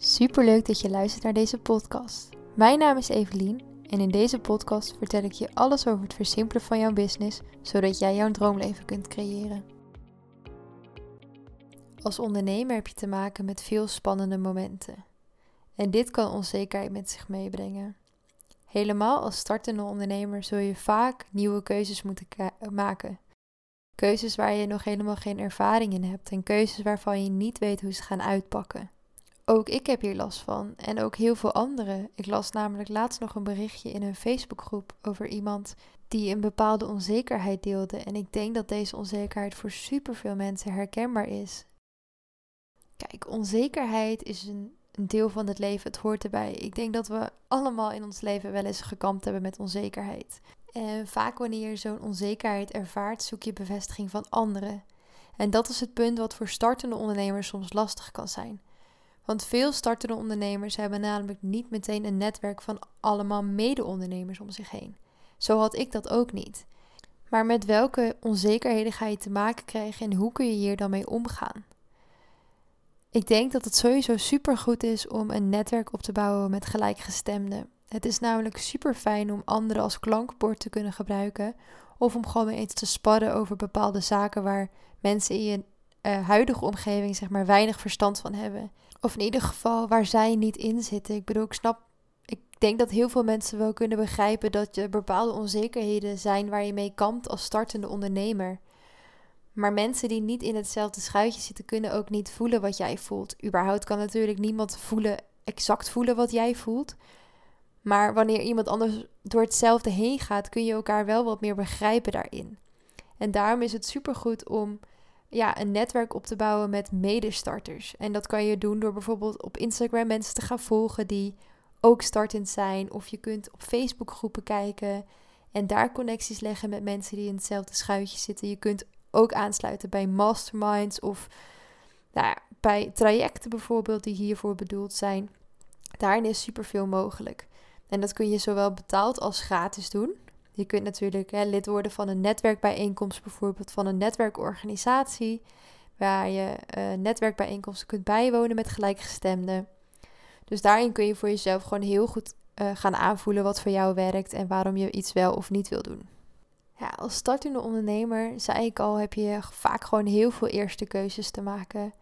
Superleuk dat je luistert naar deze podcast. Mijn naam is Evelien en in deze podcast vertel ik je alles over het versimpelen van jouw business, zodat jij jouw droomleven kunt creëren. Als ondernemer heb je te maken met veel spannende momenten. En dit kan onzekerheid met zich meebrengen. Helemaal als startende ondernemer zul je vaak nieuwe keuzes moeten maken. Keuzes waar je nog helemaal geen ervaring in hebt en keuzes waarvan je niet weet hoe ze gaan uitpakken. Ook ik heb hier last van en ook heel veel anderen. Ik las namelijk laatst nog een berichtje in een Facebookgroep over iemand die een bepaalde onzekerheid deelde. En ik denk dat deze onzekerheid voor superveel mensen herkenbaar is. Kijk, onzekerheid is een, een deel van het leven, het hoort erbij. Ik denk dat we allemaal in ons leven wel eens gekampt hebben met onzekerheid. En vaak wanneer je zo'n onzekerheid ervaart, zoek je bevestiging van anderen. En dat is het punt wat voor startende ondernemers soms lastig kan zijn. Want veel startende ondernemers hebben namelijk niet meteen een netwerk van allemaal mede-ondernemers om zich heen. Zo had ik dat ook niet. Maar met welke onzekerheden ga je te maken krijgen en hoe kun je hier dan mee omgaan? Ik denk dat het sowieso supergoed is om een netwerk op te bouwen met gelijkgestemden. Het is namelijk super fijn om anderen als klankbord te kunnen gebruiken. Of om gewoon eens te sparren over bepaalde zaken waar mensen in je uh, huidige omgeving zeg maar weinig verstand van hebben. Of in ieder geval waar zij niet in zitten. Ik bedoel, ik snap, ik denk dat heel veel mensen wel kunnen begrijpen dat er bepaalde onzekerheden zijn waar je mee kampt als startende ondernemer. Maar mensen die niet in hetzelfde schuitje zitten, kunnen ook niet voelen wat jij voelt. Überhaupt kan natuurlijk niemand voelen, exact voelen wat jij voelt. Maar wanneer iemand anders door hetzelfde heen gaat, kun je elkaar wel wat meer begrijpen daarin. En daarom is het supergoed om ja, een netwerk op te bouwen met medestarters. En dat kan je doen door bijvoorbeeld op Instagram mensen te gaan volgen die ook startend zijn. Of je kunt op Facebook groepen kijken en daar connecties leggen met mensen die in hetzelfde schuitje zitten. Je kunt ook aansluiten bij masterminds of nou bij trajecten bijvoorbeeld die hiervoor bedoeld zijn. Daarin is superveel mogelijk. En dat kun je zowel betaald als gratis doen. Je kunt natuurlijk lid worden van een netwerkbijeenkomst, bijvoorbeeld van een netwerkorganisatie, waar je uh, netwerkbijeenkomsten kunt bijwonen met gelijkgestemden. Dus daarin kun je voor jezelf gewoon heel goed uh, gaan aanvoelen wat voor jou werkt en waarom je iets wel of niet wil doen. Ja, als startende ondernemer, zei ik al, heb je vaak gewoon heel veel eerste keuzes te maken.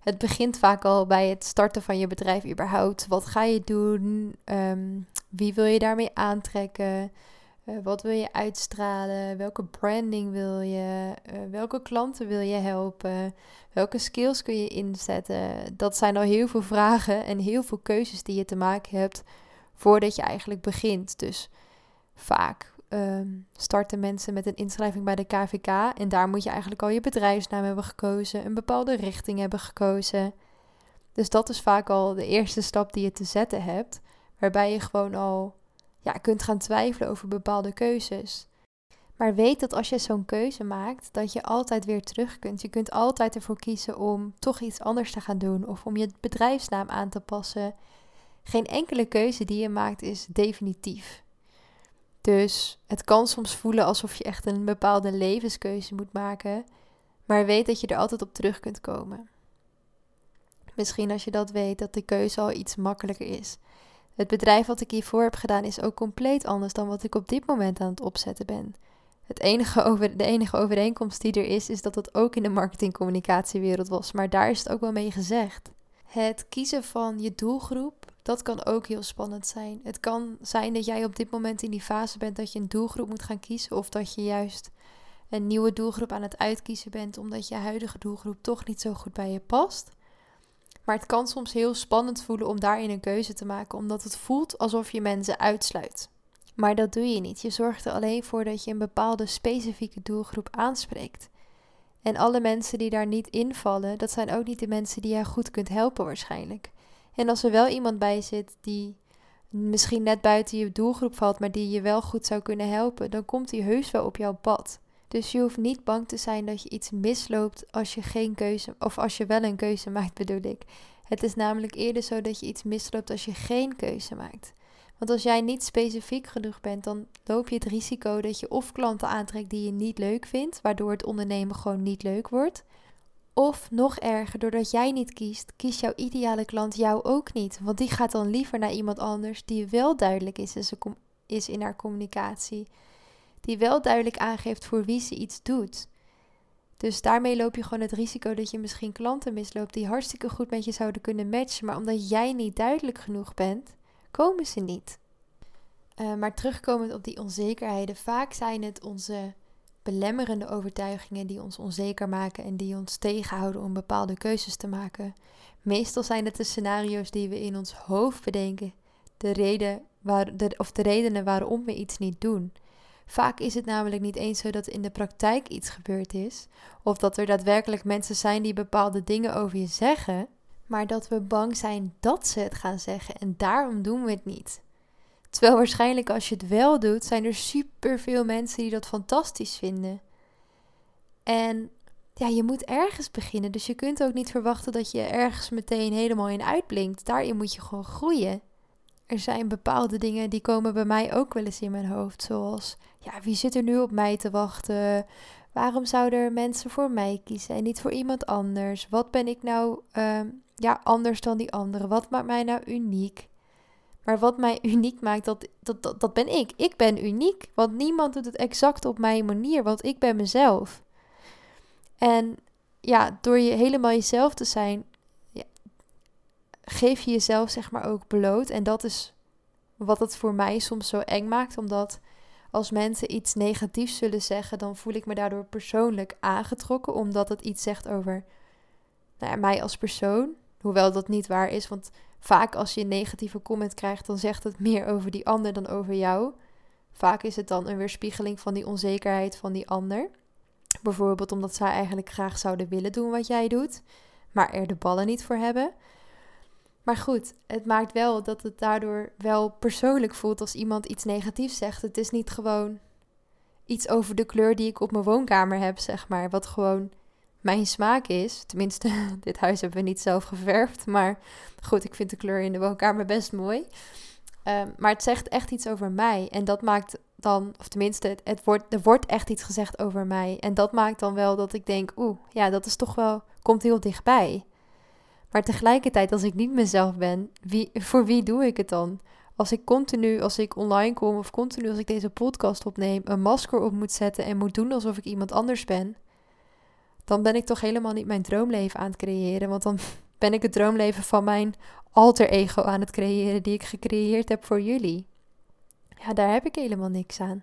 Het begint vaak al bij het starten van je bedrijf überhaupt. Wat ga je doen? Um, wie wil je daarmee aantrekken? Uh, wat wil je uitstralen? Welke branding wil je? Uh, welke klanten wil je helpen? Welke skills kun je inzetten? Dat zijn al heel veel vragen en heel veel keuzes die je te maken hebt voordat je eigenlijk begint. Dus vaak um, starten mensen met een inschrijving bij de KVK en daar moet je eigenlijk al je bedrijfsnaam hebben gekozen, een bepaalde richting hebben gekozen. Dus dat is vaak al de eerste stap die je te zetten hebt, waarbij je gewoon al ja, kunt gaan twijfelen over bepaalde keuzes. Maar weet dat als je zo'n keuze maakt, dat je altijd weer terug kunt. Je kunt altijd ervoor kiezen om toch iets anders te gaan doen of om je bedrijfsnaam aan te passen. Geen enkele keuze die je maakt is definitief. Dus het kan soms voelen alsof je echt een bepaalde levenskeuze moet maken, maar weet dat je er altijd op terug kunt komen. Misschien als je dat weet, dat de keuze al iets makkelijker is. Het bedrijf wat ik hiervoor heb gedaan is ook compleet anders dan wat ik op dit moment aan het opzetten ben. Het enige over, de enige overeenkomst die er is, is dat het ook in de marketingcommunicatiewereld was. Maar daar is het ook wel mee gezegd. Het kiezen van je doelgroep, dat kan ook heel spannend zijn. Het kan zijn dat jij op dit moment in die fase bent dat je een doelgroep moet gaan kiezen. Of dat je juist een nieuwe doelgroep aan het uitkiezen bent, omdat je huidige doelgroep toch niet zo goed bij je past. Maar het kan soms heel spannend voelen om daarin een keuze te maken, omdat het voelt alsof je mensen uitsluit. Maar dat doe je niet. Je zorgt er alleen voor dat je een bepaalde specifieke doelgroep aanspreekt. En alle mensen die daar niet invallen, dat zijn ook niet de mensen die jij goed kunt helpen waarschijnlijk. En als er wel iemand bij zit die misschien net buiten je doelgroep valt, maar die je wel goed zou kunnen helpen, dan komt die heus wel op jouw pad. Dus je hoeft niet bang te zijn dat je iets misloopt als je geen keuze, of als je wel een keuze maakt, bedoel ik. Het is namelijk eerder zo dat je iets misloopt als je geen keuze maakt. Want als jij niet specifiek genoeg bent, dan loop je het risico dat je of klanten aantrekt die je niet leuk vindt, waardoor het ondernemen gewoon niet leuk wordt. Of nog erger, doordat jij niet kiest, kiest jouw ideale klant jou ook niet. Want die gaat dan liever naar iemand anders die wel duidelijk is in, is in haar communicatie. Die wel duidelijk aangeeft voor wie ze iets doet. Dus daarmee loop je gewoon het risico dat je misschien klanten misloopt die hartstikke goed met je zouden kunnen matchen. Maar omdat jij niet duidelijk genoeg bent, komen ze niet. Uh, maar terugkomend op die onzekerheden, vaak zijn het onze belemmerende overtuigingen die ons onzeker maken en die ons tegenhouden om bepaalde keuzes te maken. Meestal zijn het de scenario's die we in ons hoofd bedenken, de reden waar, de, of de redenen waarom we iets niet doen. Vaak is het namelijk niet eens zo dat in de praktijk iets gebeurd is, of dat er daadwerkelijk mensen zijn die bepaalde dingen over je zeggen, maar dat we bang zijn dat ze het gaan zeggen en daarom doen we het niet. Terwijl waarschijnlijk als je het wel doet, zijn er superveel mensen die dat fantastisch vinden. En ja, je moet ergens beginnen. Dus je kunt ook niet verwachten dat je ergens meteen helemaal in uitblinkt. Daarin moet je gewoon groeien. Er zijn bepaalde dingen die komen bij mij ook wel eens in mijn hoofd. Zoals, ja, wie zit er nu op mij te wachten? Waarom zouden er mensen voor mij kiezen en niet voor iemand anders? Wat ben ik nou ehm, ja, anders dan die anderen? Wat maakt mij nou uniek? Maar wat mij uniek maakt, dat, dat, dat, dat ben ik. Ik ben uniek, want niemand doet het exact op mijn manier, want ik ben mezelf. En ja, door je helemaal jezelf te zijn, geef je jezelf zeg maar ook bloot. En dat is wat het voor mij soms zo eng maakt, omdat als mensen iets negatiefs zullen zeggen, dan voel ik me daardoor persoonlijk aangetrokken, omdat het iets zegt over nou ja, mij als persoon. Hoewel dat niet waar is, want vaak als je een negatieve comment krijgt, dan zegt het meer over die ander dan over jou. Vaak is het dan een weerspiegeling van die onzekerheid van die ander. Bijvoorbeeld omdat zij eigenlijk graag zouden willen doen wat jij doet, maar er de ballen niet voor hebben. Maar goed, het maakt wel dat het daardoor wel persoonlijk voelt als iemand iets negatiefs zegt. Het is niet gewoon iets over de kleur die ik op mijn woonkamer heb, zeg maar. Wat gewoon mijn smaak is. Tenminste, dit huis hebben we niet zelf geverfd. Maar goed, ik vind de kleur in de woonkamer best mooi. Ehm, maar het zegt echt iets over mij. En dat maakt dan, of tenminste, het, het, wordt, er wordt echt iets gezegd over mij. En dat maakt dan wel dat ik denk, oeh, ja, dat is toch wel, komt heel dichtbij. Maar tegelijkertijd, als ik niet mezelf ben, wie, voor wie doe ik het dan? Als ik continu, als ik online kom of continu als ik deze podcast opneem, een masker op moet zetten en moet doen alsof ik iemand anders ben, dan ben ik toch helemaal niet mijn droomleven aan het creëren. Want dan ben ik het droomleven van mijn alter ego aan het creëren die ik gecreëerd heb voor jullie. Ja, daar heb ik helemaal niks aan.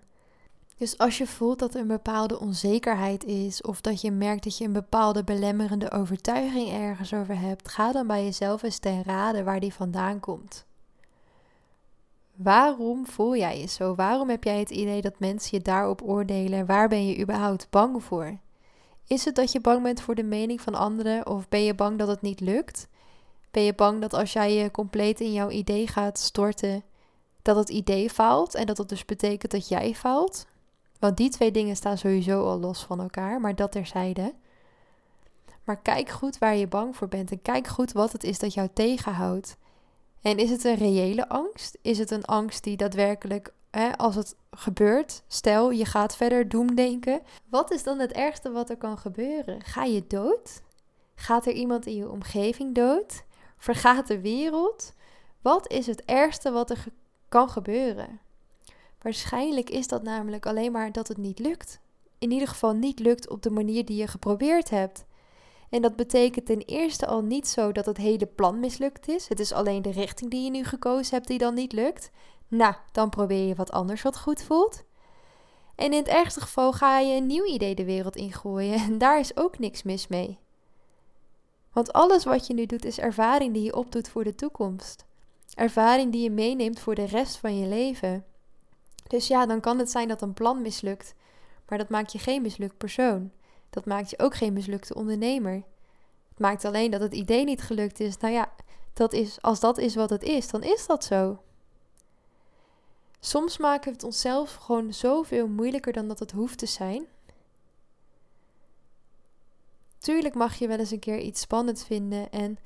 Dus als je voelt dat er een bepaalde onzekerheid is, of dat je merkt dat je een bepaalde belemmerende overtuiging ergens over hebt, ga dan bij jezelf eens ten raden waar die vandaan komt. Waarom voel jij je zo? Waarom heb jij het idee dat mensen je daarop oordelen? Waar ben je überhaupt bang voor? Is het dat je bang bent voor de mening van anderen of ben je bang dat het niet lukt? Ben je bang dat als jij je compleet in jouw idee gaat storten, dat het idee faalt en dat dat dus betekent dat jij faalt? Want die twee dingen staan sowieso al los van elkaar, maar dat terzijde. Maar kijk goed waar je bang voor bent en kijk goed wat het is dat jou tegenhoudt. En is het een reële angst? Is het een angst die daadwerkelijk hè, als het gebeurt, stel je gaat verder doemdenken, wat is dan het ergste wat er kan gebeuren? Ga je dood? Gaat er iemand in je omgeving dood? Vergaat de wereld? Wat is het ergste wat er kan gebeuren? Waarschijnlijk is dat namelijk alleen maar dat het niet lukt. In ieder geval niet lukt op de manier die je geprobeerd hebt. En dat betekent ten eerste al niet zo dat het hele plan mislukt is. Het is alleen de richting die je nu gekozen hebt die dan niet lukt. Nou, dan probeer je wat anders wat goed voelt. En in het ergste geval ga je een nieuw idee de wereld ingooien en daar is ook niks mis mee. Want alles wat je nu doet is ervaring die je opdoet voor de toekomst. Ervaring die je meeneemt voor de rest van je leven. Dus ja, dan kan het zijn dat een plan mislukt, maar dat maakt je geen mislukt persoon. Dat maakt je ook geen mislukte ondernemer. Het maakt alleen dat het idee niet gelukt is. Nou ja, dat is, als dat is wat het is, dan is dat zo. Soms maken we het onszelf gewoon zoveel moeilijker dan dat het hoeft te zijn. Tuurlijk mag je wel eens een keer iets spannend vinden en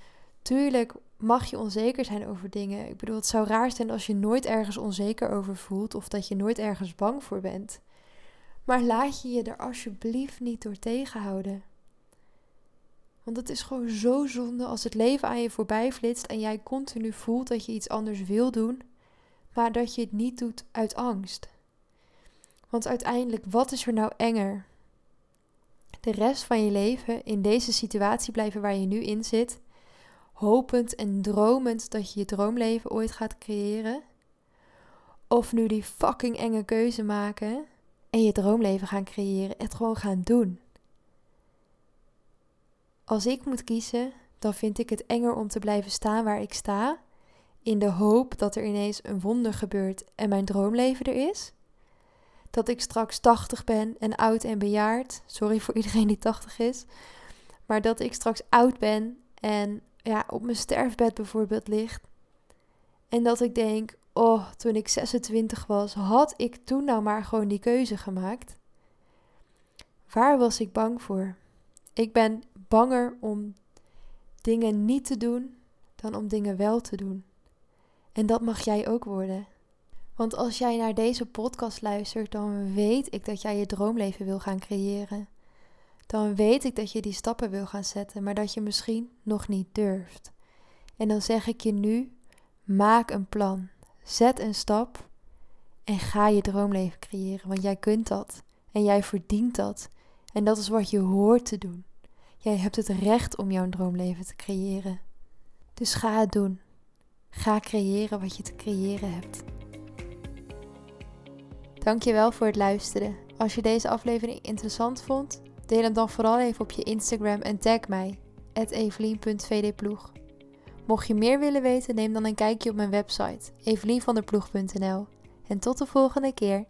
tuurlijk mag je onzeker zijn over dingen. Ik bedoel, het zou raar zijn als je nooit ergens onzeker over voelt of dat je nooit ergens bang voor bent. Maar laat je je er alsjeblieft niet door tegenhouden. Want het is gewoon zo zonde als het leven aan je voorbij flitst en jij continu voelt dat je iets anders wil doen, maar dat je het niet doet uit angst. Want uiteindelijk, wat is er nou enger? De rest van je leven in deze situatie blijven waar je nu in zit, hopend en dromend dat je je droomleven ooit gaat creëren? Of nu die fucking enge keuze maken en je droomleven gaan creëren, het gewoon gaan doen? Als ik moet kiezen, dan vind ik het enger om te blijven staan waar ik sta, in de hoop dat er ineens een wonder gebeurt en mijn droomleven er is. Dat ik straks 80 ben en oud en bejaard. Sorry voor iedereen die 80 is. Maar dat ik straks oud ben en ja, op mijn sterfbed bijvoorbeeld ligt. En dat ik denk, oh, toen ik 26 was, had ik toen nou maar gewoon die keuze gemaakt. Waar was ik bang voor? Ik ben banger om dingen niet te doen dan om dingen wel te doen. En dat mag jij ook worden. Want als jij naar deze podcast luistert, dan weet ik dat jij je droomleven wil gaan creëren. Dan weet ik dat je die stappen wil gaan zetten, maar dat je misschien nog niet durft. En dan zeg ik je nu: maak een plan. Zet een stap en ga je droomleven creëren, want jij kunt dat en jij verdient dat. En dat is wat je hoort te doen. Jij hebt het recht om jouw droomleven te creëren. Dus ga het doen. Ga creëren wat je te creëren hebt. Dankjewel voor het luisteren. Als je deze aflevering interessant vond, deel hem dan vooral even op je Instagram en tag mij, evelien.vdploeg. Mocht je meer willen weten, neem dan een kijkje op mijn website, evelienvanderploeg.nl. En tot de volgende keer.